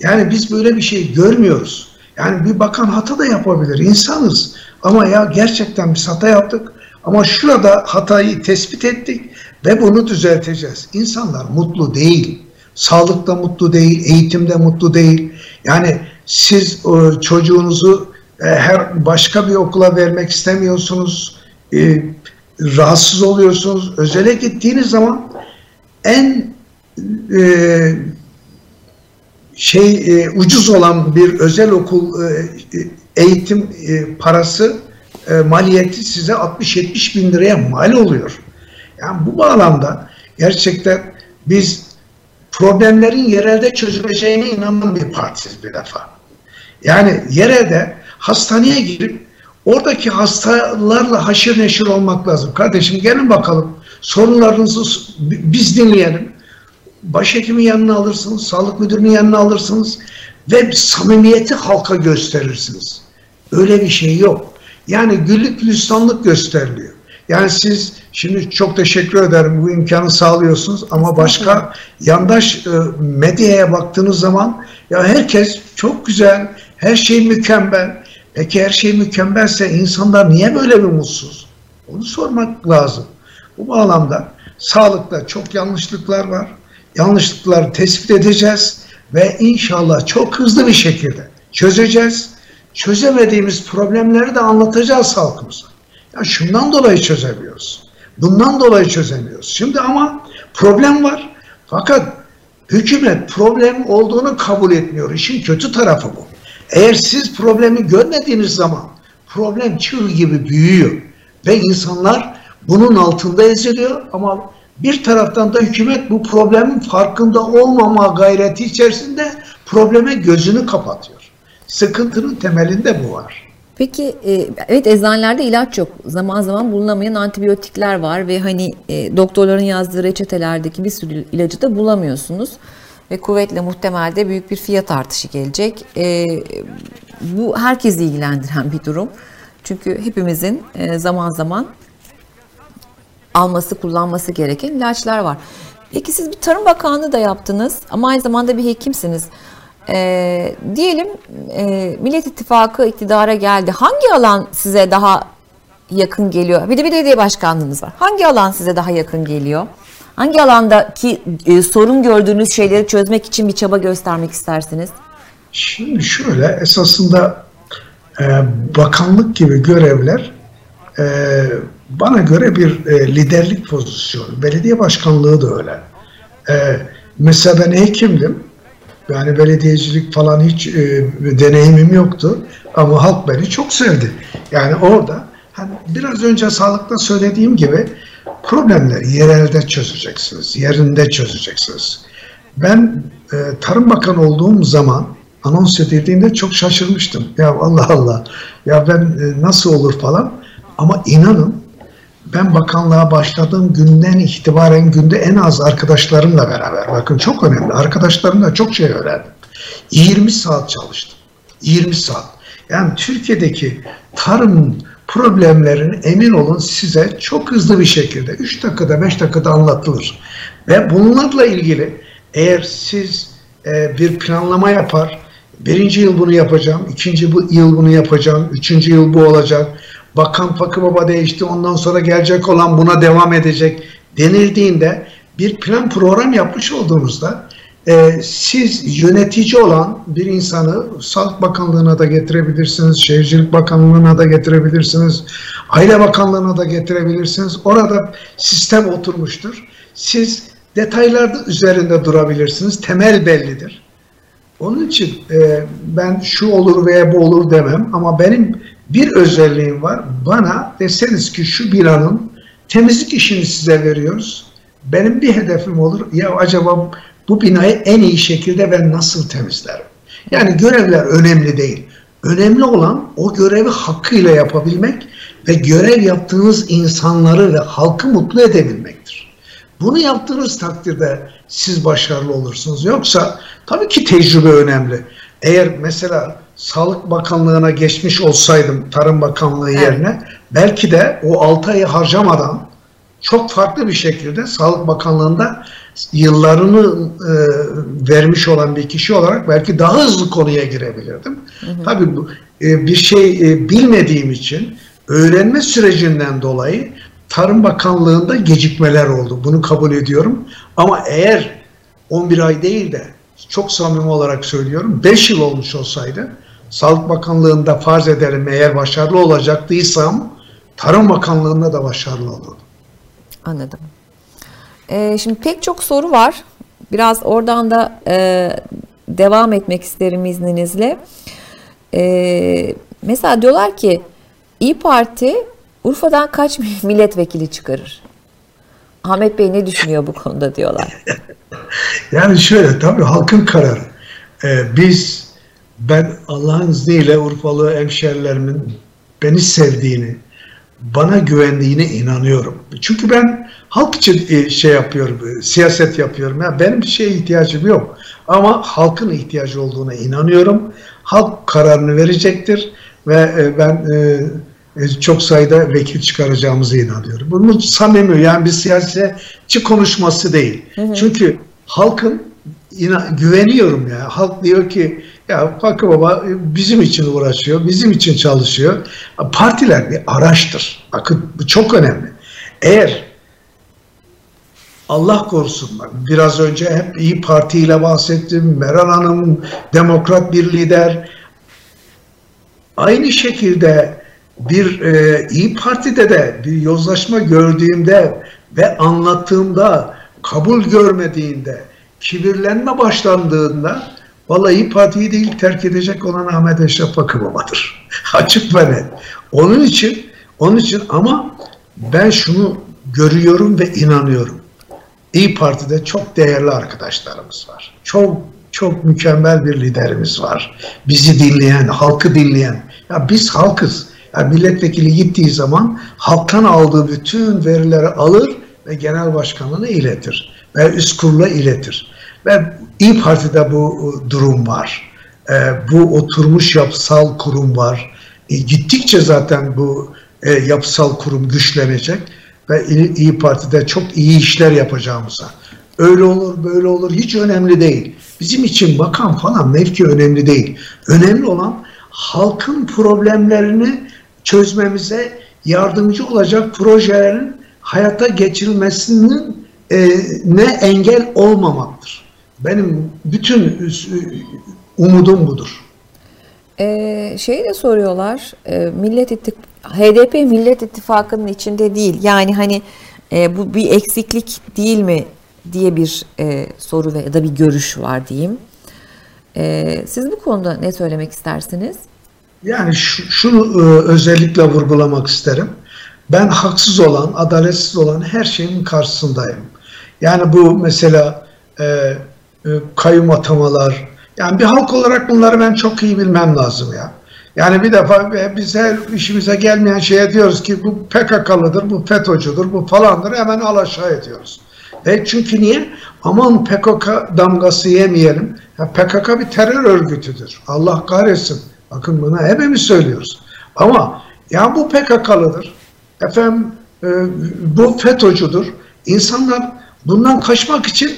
Yani biz böyle bir şey görmüyoruz. Yani bir bakan hata da yapabilir. insanız. Ama ya gerçekten biz hata yaptık. Ama şurada hatayı tespit ettik ve bunu düzelteceğiz. İnsanlar mutlu değil. Sağlıkta mutlu değil, eğitimde mutlu değil. Yani siz e, çocuğunuzu e, her başka bir okula vermek istemiyorsunuz. E, rahatsız oluyorsunuz. Özele gittiğiniz zaman en şey ucuz olan bir özel okul eğitim parası maliyeti size 60-70 bin liraya mal oluyor. Yani bu bağlamda gerçekten biz problemlerin yerelde çözüleceğine inanan bir partiyiz bir defa. Yani yerelde hastaneye girip oradaki hastalarla haşır neşir olmak lazım. Kardeşim gelin bakalım sorunlarınızı biz dinleyelim. Başhekimin yanına alırsınız, sağlık müdürünün yanına alırsınız ve samimiyeti halka gösterirsiniz. Öyle bir şey yok. Yani güllük gülistanlık gösteriliyor. Yani siz şimdi çok teşekkür ederim bu imkanı sağlıyorsunuz ama başka yandaş e, medyaya baktığınız zaman ya herkes çok güzel, her şey mükemmel. Peki her şey mükemmelse insanlar niye böyle bir mutsuz? Onu sormak lazım. Bu bağlamda sağlıkta çok yanlışlıklar var. Yanlışlıkları tespit edeceğiz ve inşallah çok hızlı bir şekilde çözeceğiz. Çözemediğimiz problemleri de anlatacağız halkımıza. Ya şundan dolayı çözemiyoruz. Bundan dolayı çözemiyoruz. Şimdi ama problem var. Fakat hükümet problem olduğunu kabul etmiyor. İşin kötü tarafı bu. Eğer siz problemi görmediğiniz zaman problem çığ gibi büyüyor ve insanlar bunun altında eziliyor ama bir taraftan da hükümet bu problemin farkında olmama gayreti içerisinde probleme gözünü kapatıyor. Sıkıntının temelinde bu var. Peki e, evet eczanelerde ilaç yok. Zaman zaman bulunamayan antibiyotikler var ve hani e, doktorların yazdığı reçetelerdeki bir sürü ilacı da bulamıyorsunuz. Ve kuvvetle muhtemelde büyük bir fiyat artışı gelecek. E, bu herkesi ilgilendiren bir durum. Çünkü hepimizin zaman zaman alması, kullanması gereken ilaçlar var. Peki siz bir Tarım Bakanlığı da yaptınız ama aynı zamanda bir hekimsiniz. E, diyelim e, Millet İttifakı iktidara geldi. Hangi alan size daha yakın geliyor? Bir de belediye başkanlığınız var. Hangi alan size daha yakın geliyor? Hangi alandaki e, sorun gördüğünüz şeyleri çözmek için bir çaba göstermek istersiniz? Şimdi şöyle esasında e, bakanlık gibi görevler e, bana göre bir e, liderlik pozisyonu. Belediye başkanlığı da öyle. E, mesela ben hekimdim. Yani belediyecilik falan hiç e, deneyimim yoktu. Ama halk beni çok sevdi. Yani orada hani biraz önce sağlıkta söylediğim gibi problemleri yerelde çözeceksiniz. Yerinde çözeceksiniz. Ben e, Tarım Bakanı olduğum zaman anons edildiğinde çok şaşırmıştım. Ya Allah Allah ya ben e, nasıl olur falan. Ama inanın ben bakanlığa başladığım günden itibaren günde en az arkadaşlarımla beraber, bakın çok önemli, arkadaşlarımla çok şey öğrendim. 20 saat çalıştım. 20 saat. Yani Türkiye'deki tarım problemlerini emin olun size çok hızlı bir şekilde 3 dakikada 5 dakikada anlatılır. Ve bunlarla ilgili eğer siz e, bir planlama yapar, birinci yıl bunu yapacağım, ikinci yıl bunu yapacağım, üçüncü yıl bu olacak, Bakan Fakı Baba değişti ondan sonra gelecek olan buna devam edecek denildiğinde bir plan program yapmış olduğunuzda e, siz yönetici olan bir insanı Sağlık Bakanlığı'na da getirebilirsiniz, Şehircilik Bakanlığı'na da getirebilirsiniz, Aile Bakanlığı'na da getirebilirsiniz. Orada sistem oturmuştur. Siz detaylarda üzerinde durabilirsiniz. Temel bellidir. Onun için e, ben şu olur veya bu olur demem ama benim bir özelliğim var. Bana deseniz ki şu binanın temizlik işini size veriyoruz. Benim bir hedefim olur. Ya acaba bu binayı en iyi şekilde ben nasıl temizlerim? Yani görevler önemli değil. Önemli olan o görevi hakkıyla yapabilmek ve görev yaptığınız insanları ve halkı mutlu edebilmektir. Bunu yaptığınız takdirde siz başarılı olursunuz. Yoksa tabii ki tecrübe önemli. Eğer mesela Sağlık Bakanlığı'na geçmiş olsaydım Tarım Bakanlığı evet. yerine belki de o 6 ayı harcamadan çok farklı bir şekilde Sağlık Bakanlığı'nda yıllarını e, vermiş olan bir kişi olarak belki daha hızlı konuya girebilirdim. Hı hı. Tabii bu, e, bir şey e, bilmediğim için öğrenme sürecinden dolayı Tarım Bakanlığı'nda gecikmeler oldu. Bunu kabul ediyorum. Ama eğer 11 ay değil de çok samimi olarak söylüyorum 5 yıl olmuş olsaydı Sağlık Bakanlığı'nda farz edelim eğer başarılı olacaktıysam Tarım Bakanlığı'nda da başarılı olurdum. Anladım. Ee, şimdi pek çok soru var. Biraz oradan da e, devam etmek isterim izninizle. E, mesela diyorlar ki İyi Parti Urfa'dan kaç milletvekili çıkarır? Ahmet Bey ne düşünüyor bu konuda diyorlar. yani şöyle tabii halkın kararı. Ee, biz ben Allah'ın izniyle Urfalı hemşerilerimin beni sevdiğini, bana güvendiğine inanıyorum. Çünkü ben halk için e, şey yapıyorum, e, siyaset yapıyorum. Yani benim bir şeye ihtiyacım yok. Ama halkın ihtiyacı olduğuna inanıyorum. Halk kararını verecektir ve e, ben çok sayıda vekil çıkaracağımıza inanıyorum. Bunu samimi yani bir siyasetçi konuşması değil. Hı hı. Çünkü halkın güveniyorum ya. Halk diyor ki ya Fakı Baba bizim için uğraşıyor, bizim için çalışıyor. Partiler bir araçtır. Bakın bu çok önemli. Eğer Allah korusun biraz önce hep İyi Parti ile bahsettim. Meral Hanım demokrat bir lider. Aynı şekilde bir e, İyi Parti'de de bir yozlaşma gördüğümde ve anlattığımda kabul görmediğinde kibirlenme başlandığında vallahi İyi Parti'yi değil terk edecek olan Ahmet Eşref Bakıbaba'dır. Açık ve net. Onun için onun için ama ben şunu görüyorum ve inanıyorum. İyi Parti'de çok değerli arkadaşlarımız var. Çok çok mükemmel bir liderimiz var. Bizi dinleyen, halkı dinleyen. Ya biz halkız. Yani milletvekili gittiği zaman halktan aldığı bütün verileri alır ve genel başkanlığına iletir. Ve üst kurula iletir. Ve İyi Parti'de bu durum var. E, bu oturmuş yapısal kurum var. E, gittikçe zaten bu e, yapısal kurum güçlenecek ve İyi Parti'de çok iyi işler yapacağımıza. Öyle olur, böyle olur hiç önemli değil. Bizim için makam falan mevki önemli değil. Önemli olan halkın problemlerini çözmemize yardımcı olacak projelerin hayata geçirilmesinin e, ne engel olmamaktır. Benim bütün umudum budur. Ee, şeyi de soruyorlar, e, Millet İttif HDP Millet İttifakı'nın içinde değil. Yani hani e, bu bir eksiklik değil mi diye bir e, soru ve ya da bir görüş var diyeyim. E, siz bu konuda ne söylemek istersiniz? Yani şunu e, özellikle vurgulamak isterim. Ben haksız olan, adaletsiz olan her şeyin karşısındayım. Yani bu mesela e, kayyum atamalar, yani bir halk olarak bunları ben çok iyi bilmem lazım ya. Yani bir defa biz her işimize gelmeyen şeye diyoruz ki bu PKK'lıdır, bu FETÖ'cüdür, bu falandır hemen alaşağı ediyoruz. E çünkü niye? Aman PKK damgası yemeyelim. Ya PKK bir terör örgütüdür. Allah kahretsin. Bakın bunu hepimiz söylüyoruz. Ama ya bu PKK'lıdır. Efendim e, bu FETÖ'cüdür. İnsanlar bundan kaçmak için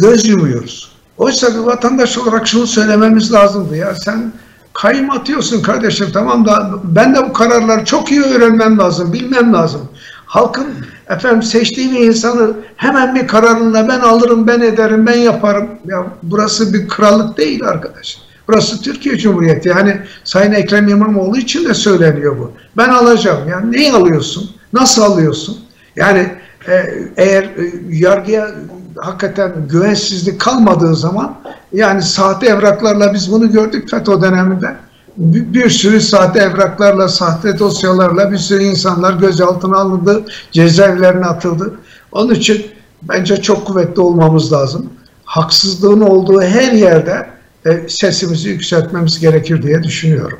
göz yumuyoruz. Oysa bir vatandaş olarak şunu söylememiz lazımdı. Ya sen kayım atıyorsun kardeşim tamam da ben de bu kararları çok iyi öğrenmem lazım, bilmem lazım. Halkın efendim seçtiği bir insanı hemen bir kararında ben alırım, ben ederim, ben yaparım. Ya burası bir krallık değil arkadaş. Burası Türkiye Cumhuriyeti. Yani Sayın Ekrem İmamoğlu için de söyleniyor bu. Ben alacağım. Yani neyi alıyorsun? Nasıl alıyorsun? Yani e, eğer e, yargıya hakikaten güvensizlik kalmadığı zaman yani sahte evraklarla biz bunu gördük FETÖ döneminde. Bir, bir sürü sahte evraklarla, sahte dosyalarla bir sürü insanlar gözaltına alındı, cezaevlerine atıldı. Onun için bence çok kuvvetli olmamız lazım. Haksızlığın olduğu her yerde e, sesimizi yükseltmemiz gerekir diye düşünüyorum.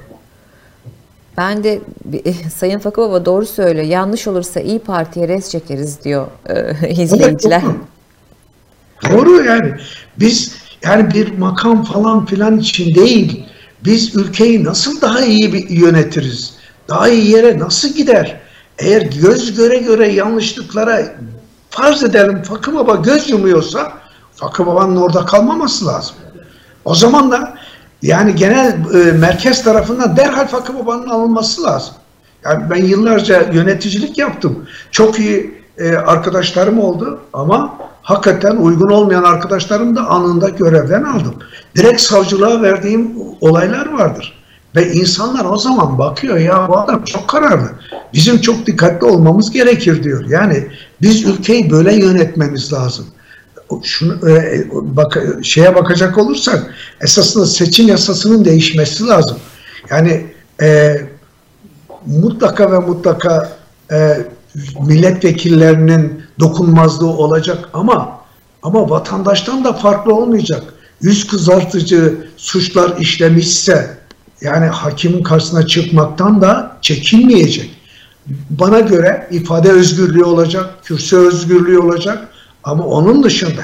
Ben de e, Sayın Fakı doğru söylüyor. Yanlış olursa iyi Parti'ye res çekeriz diyor e, izleyiciler. Evet, doğru. yani. Biz yani bir makam falan filan için değil. Biz ülkeyi nasıl daha iyi bir yönetiriz? Daha iyi yere nasıl gider? Eğer göz göre göre yanlışlıklara farz edelim Fakı Baba göz yumuyorsa Fakı Baba'nın orada kalmaması lazım. O zaman da yani genel e, merkez tarafından derhal Fakı Baba'nın alınması lazım. Yani ben yıllarca yöneticilik yaptım. Çok iyi e, arkadaşlarım oldu ama hakikaten uygun olmayan arkadaşlarım da anında görevden aldım. Direkt savcılığa verdiğim olaylar vardır. Ve insanlar o zaman bakıyor ya bu adam çok kararlı. Bizim çok dikkatli olmamız gerekir diyor. Yani biz ülkeyi böyle yönetmemiz lazım şunu e, bak şeye bakacak olursak esasında seçim yasasının değişmesi lazım. Yani e, mutlaka ve mutlaka e, milletvekillerinin dokunmazlığı olacak ama ama vatandaştan da farklı olmayacak. Yüz kızartıcı suçlar işlemişse yani hakimin karşısına çıkmaktan da çekinmeyecek. Bana göre ifade özgürlüğü olacak, kürsü özgürlüğü olacak ama onun dışında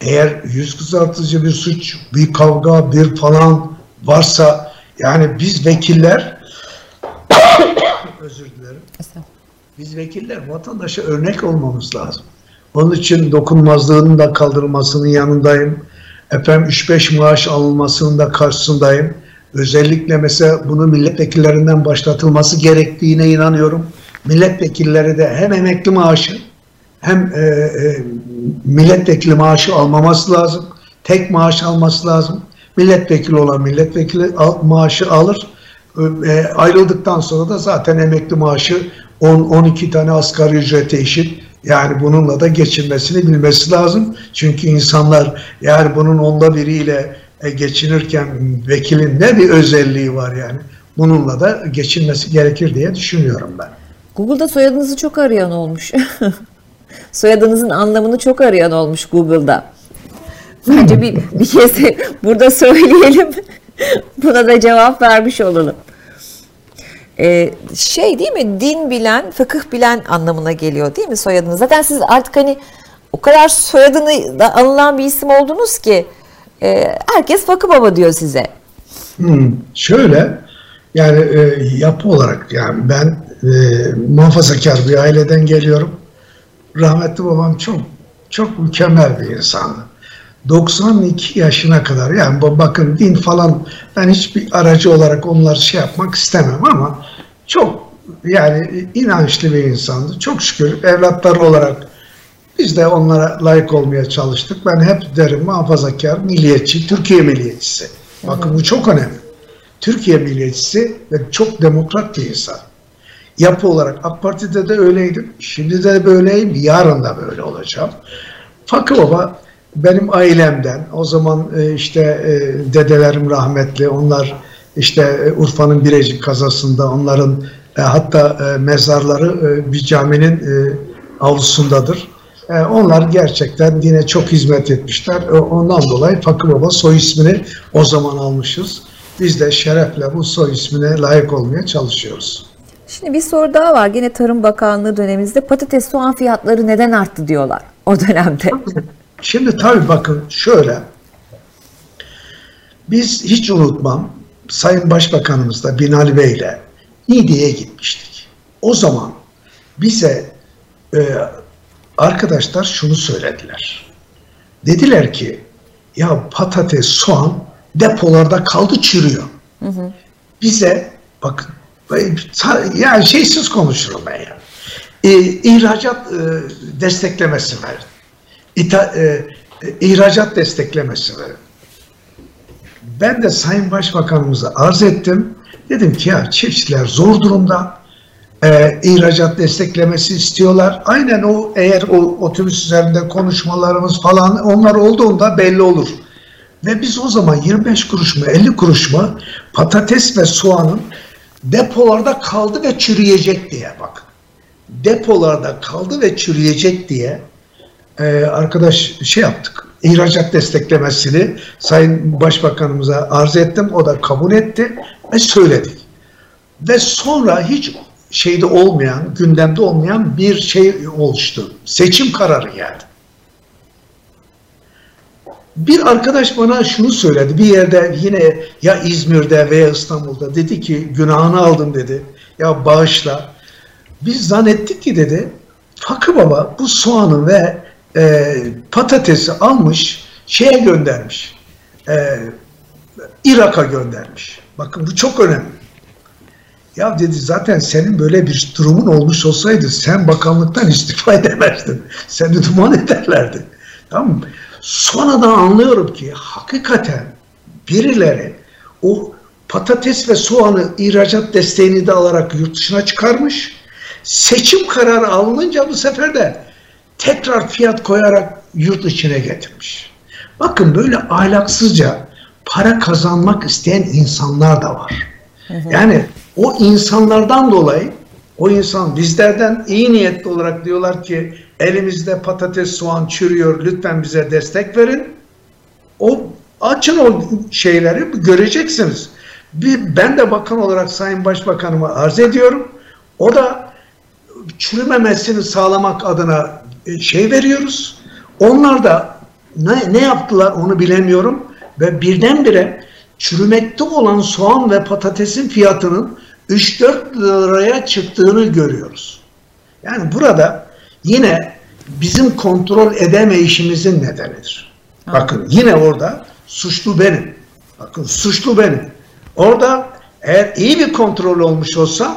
eğer yüz kızartıcı bir suç, bir kavga, bir falan varsa yani biz vekiller özür dilerim. Biz vekiller vatandaşa örnek olmamız lazım. Onun için dokunmazlığının da kaldırılmasının yanındayım. Efendim 3-5 maaş alınmasının da karşısındayım. Özellikle mesela bunu milletvekillerinden başlatılması gerektiğine inanıyorum. Milletvekilleri de hem emekli maaşı hem e, e, milletvekili maaşı almaması lazım. Tek maaş alması lazım. Milletvekili olan milletvekili al, maaşı alır. E, ayrıldıktan sonra da zaten emekli maaşı 10-12 tane asgari ücrete eşit. Yani bununla da geçinmesini bilmesi lazım. Çünkü insanlar yani bunun onda biriyle e, geçinirken vekilin ne bir özelliği var yani. Bununla da geçinmesi gerekir diye düşünüyorum ben. Google'da soyadınızı çok arayan olmuş. Soyadınızın anlamını çok arayan olmuş Google'da. Bence bir, bir kez burada söyleyelim. Buna da cevap vermiş olalım. Ee, şey değil mi din bilen, fıkıh bilen anlamına geliyor değil mi soyadınız? Zaten siz artık hani o kadar soyadını da anılan bir isim oldunuz ki e, herkes Fakı Baba diyor size. Hmm, şöyle yani e, yapı olarak yani ben e, muhafazakar bir aileden geliyorum. Rahmetli babam çok çok mükemmel bir insandı. 92 yaşına kadar yani bakın din falan ben hiçbir aracı olarak onlar şey yapmak istemem ama çok yani inançlı bir insandı. Çok şükür evlatları olarak biz de onlara layık olmaya çalıştık. Ben hep derim muhafazakar, milliyetçi, Türkiye milliyetçisi. Bakın bu çok önemli. Türkiye milliyetçisi ve çok demokrat bir insan. Yapı olarak AK Parti'de de öyleydim. Şimdi de böyleyim. Yarın da böyle olacağım. Fakı Baba benim ailemden o zaman e, işte e, dedelerim rahmetli onlar işte e, Urfa'nın Birecik kazasında onların hatta mezarları bir caminin avlusundadır. Onlar gerçekten dine çok hizmet etmişler. Ondan dolayı Fakir Baba soy ismini o zaman almışız. Biz de şerefle bu soy ismine layık olmaya çalışıyoruz. Şimdi bir soru daha var. Yine Tarım Bakanlığı dönemimizde patates soğan fiyatları neden arttı diyorlar o dönemde. Şimdi tabii bakın şöyle. Biz hiç unutmam Sayın Başbakanımız da Binali Bey ile Niğde'ye gitmiştik. O zaman bize e, arkadaşlar şunu söylediler. Dediler ki ya patates, soğan depolarda kaldı çürüyor. Hı hı. Bize bakın yani şeysiz konuşurum ben ya. E, ihracat e, desteklemesi verdi ita, e, ihracat desteklemesi Ben de Sayın Başbakanımıza arz ettim. Dedim ki ya çiftçiler zor durumda. E, ihracat desteklemesi istiyorlar. Aynen o eğer o otobüs üzerinde konuşmalarımız falan onlar olduğunda belli olur. Ve biz o zaman 25 kuruş mu 50 kuruş mu patates ve soğanın depolarda kaldı ve çürüyecek diye bak. Depolarda kaldı ve çürüyecek diye e, arkadaş şey yaptık. İhracat desteklemesini Sayın Başbakanımıza arz ettim. O da kabul etti ve söyledik. Ve sonra hiç şeyde olmayan, gündemde olmayan bir şey oluştu. Seçim kararı geldi. Bir arkadaş bana şunu söyledi. Bir yerde yine ya İzmir'de veya İstanbul'da dedi ki günahını aldım dedi. Ya bağışla. Biz zannettik ki dedi Fakı Baba bu soğanı ve e, patatesi almış şeye göndermiş. E, Irak'a göndermiş. Bakın bu çok önemli. Ya dedi zaten senin böyle bir durumun olmuş olsaydı sen bakanlıktan istifa edemezdin. Seni duman ederlerdi. Tamam mı? Sonradan anlıyorum ki hakikaten birileri o patates ve soğanı ihracat desteğini de alarak yurt dışına çıkarmış. Seçim kararı alınınca bu sefer de tekrar fiyat koyarak yurt içine getirmiş. Bakın böyle ahlaksızca para kazanmak isteyen insanlar da var. Yani o insanlardan dolayı o insan bizlerden iyi niyetli olarak diyorlar ki Elimizde patates, soğan çürüyor. Lütfen bize destek verin. O açın o şeyleri göreceksiniz. Bir, ben de bakan olarak Sayın Başbakanıma arz ediyorum. O da çürümemesini sağlamak adına şey veriyoruz. Onlar da ne, ne yaptılar onu bilemiyorum. Ve birdenbire çürümekte olan soğan ve patatesin fiyatının 3-4 liraya çıktığını görüyoruz. Yani burada yine bizim kontrol edemeyişimizin nedenidir. Bakın yine orada suçlu benim. Bakın suçlu benim. Orada eğer iyi bir kontrol olmuş olsa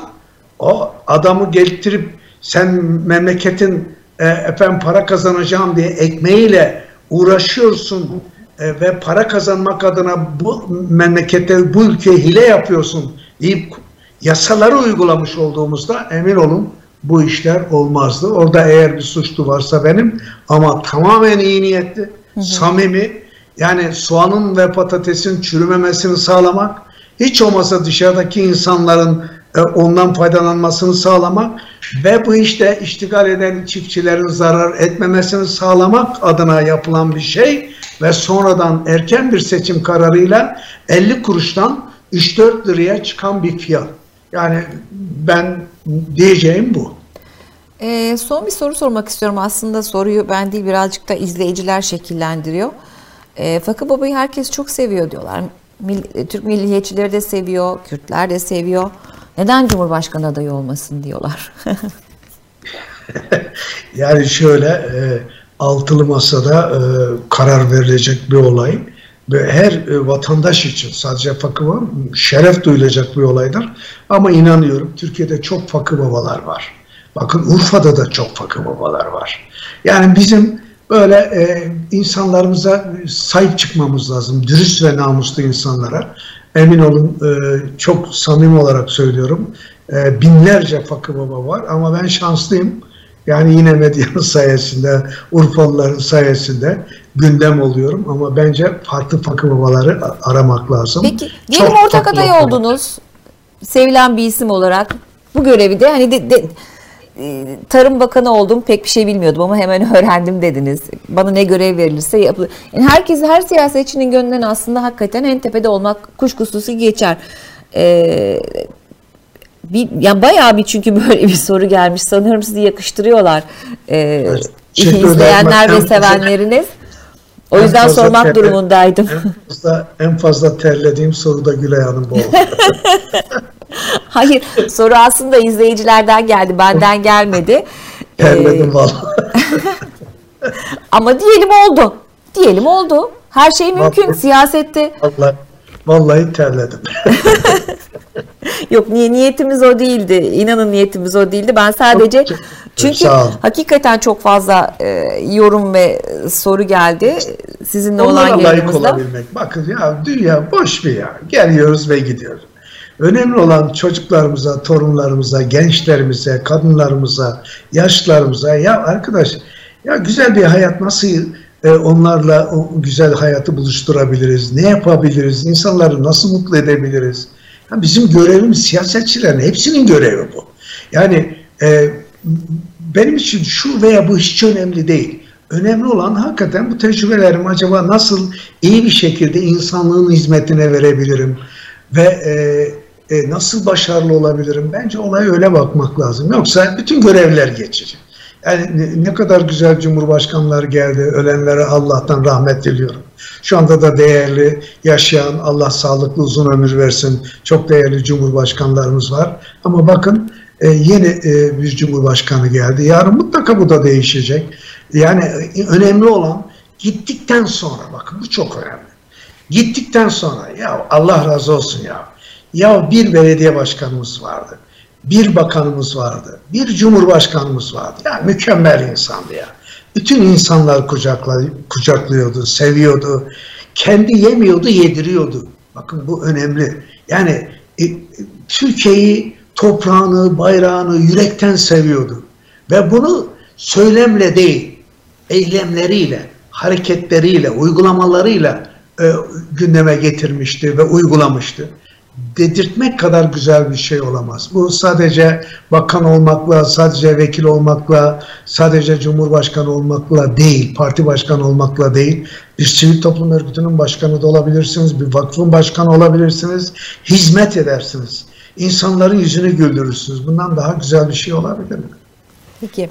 o adamı getirip sen memleketin e, efendim para kazanacağım diye ekmeğiyle uğraşıyorsun e, ve para kazanmak adına bu memlekette bu ülkeye hile yapıyorsun deyip yasaları uygulamış olduğumuzda emin olun bu işler olmazdı. Orada eğer bir suçlu varsa benim ama tamamen iyi niyetli, hı hı. samimi yani soğanın ve patatesin çürümemesini sağlamak, hiç olmasa dışarıdaki insanların e, ondan faydalanmasını sağlamak ve bu işte iştigal eden çiftçilerin zarar etmemesini sağlamak adına yapılan bir şey ve sonradan erken bir seçim kararıyla 50 kuruştan 3-4 liraya çıkan bir fiyat. Yani ben diyeceğim bu. E, son bir soru sormak istiyorum. Aslında soruyu ben değil birazcık da izleyiciler şekillendiriyor. E, Fakı Baba'yı herkes çok seviyor diyorlar. Mil, Türk milliyetçileri de seviyor, Kürtler de seviyor. Neden Cumhurbaşkanı adayı olmasın diyorlar. yani şöyle e, altılı masada e, karar verilecek bir olay ve her e, vatandaş için sadece fakı var şeref duyulacak bir olaydır. Ama inanıyorum Türkiye'de çok fakı babalar var. Bakın Urfa'da da çok fakı babalar var. Yani bizim böyle e, insanlarımıza sahip çıkmamız lazım. Dürüst ve namuslu insanlara. Emin olun e, çok samimi olarak söylüyorum. E, binlerce fakı baba var ama ben şanslıyım. Yani yine medyanın sayesinde, Urfalıların sayesinde gündem oluyorum ama bence farklı fakı babaları aramak lazım. Peki, diyelim ortak aday oldunuz. Sevilen bir isim olarak bu görevi de hani de, de, Tarım Bakanı oldum pek bir şey bilmiyordum ama hemen öğrendim dediniz. Bana ne görev verilirse yapılır. Yani herkes her siyasetçinin gönlünden aslında hakikaten en tepede olmak kuşkusuz geçer. Ee, bir, yani bayağı bir çünkü böyle bir soru gelmiş. Sanıyorum sizi yakıştırıyorlar. Ee, evet, izleyenler ve sevenleriniz. O yüzden sormak terle, durumundaydım. En fazla, en fazla terlediğim soru da Gülay Hanım bu Hayır soru aslında izleyicilerden geldi benden gelmedi. Terledim ee, vallahi. ama diyelim oldu. Diyelim oldu. Her şey mümkün vallahi, siyasette. Vallahi, vallahi terledim. Yok niye niyetimiz o değildi. İnanın niyetimiz o değildi. Ben sadece çok, çünkü hakikaten çok fazla e, yorum ve soru geldi sizinle Onlara olan yayınımızda. layık olabilmek. Bakın ya dünya boş bir ya. Geliyoruz ve gidiyoruz. Önemli olan çocuklarımıza, torunlarımıza, gençlerimize, kadınlarımıza, yaşlarımıza ya arkadaş ya güzel bir hayat nasıl e, onlarla o güzel hayatı buluşturabiliriz? Ne yapabiliriz? İnsanları nasıl mutlu edebiliriz? Ya bizim görevimiz siyasetçilerin hepsinin görevi bu. Yani e, benim için şu veya bu hiç önemli değil. Önemli olan hakikaten bu tecrübelerimi acaba nasıl iyi bir şekilde insanlığın hizmetine verebilirim ve e, e, nasıl başarılı olabilirim? Bence olaya öyle bakmak lazım. Yoksa bütün görevler geçecek. Yani ne, kadar güzel cumhurbaşkanlar geldi. Ölenlere Allah'tan rahmet diliyorum. Şu anda da değerli, yaşayan, Allah sağlıklı uzun ömür versin. Çok değerli cumhurbaşkanlarımız var. Ama bakın e, yeni e, bir cumhurbaşkanı geldi. Yarın mutlaka bu da değişecek. Yani e, önemli olan gittikten sonra, bakın bu çok önemli. Gittikten sonra, ya Allah razı olsun ya. Ya bir belediye başkanımız vardı bir bakanımız vardı, bir cumhurbaşkanımız vardı. Ya mükemmel insandı ya. Bütün insanlar kucaklıyordu, seviyordu. Kendi yemiyordu, yediriyordu. Bakın bu önemli. Yani e, Türkiye'yi, toprağını, bayrağını yürekten seviyordu. Ve bunu söylemle değil, eylemleriyle, hareketleriyle, uygulamalarıyla e, gündeme getirmişti ve uygulamıştı. Dedirtmek kadar güzel bir şey olamaz. Bu sadece bakan olmakla, sadece vekil olmakla, sadece cumhurbaşkanı olmakla değil, parti başkanı olmakla değil. Bir sivil toplum örgütünün başkanı da olabilirsiniz, bir vakfın başkanı olabilirsiniz, hizmet edersiniz. İnsanların yüzünü güldürürsünüz. Bundan daha güzel bir şey olabilir mi? Peki.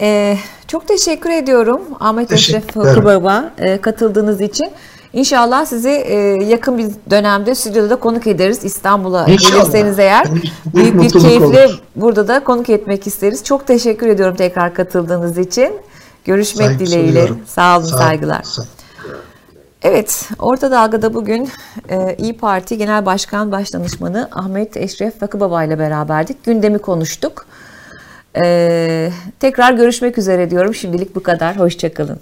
Ee, çok teşekkür ediyorum Ahmet Eşref. Hukubaba e, katıldığınız için. İnşallah sizi e, yakın bir dönemde stüdyoda da konuk ederiz. İstanbul'a gelirseniz eğer Büyük bir keyifle olur. burada da konuk etmek isteriz. Çok teşekkür ediyorum tekrar katıldığınız için. Görüşmek Saygı dileğiyle. sunuyorum. Sağ olun, Sağ- saygılar. sağ- Evet, Orta Dalga'da bugün e, İyi Parti Genel Başkan Başdanışmanı Ahmet Eşref Fakıbaba ile beraberdik. Gündemi konuştuk. E, tekrar görüşmek üzere diyorum. Şimdilik bu kadar. Hoşçakalın.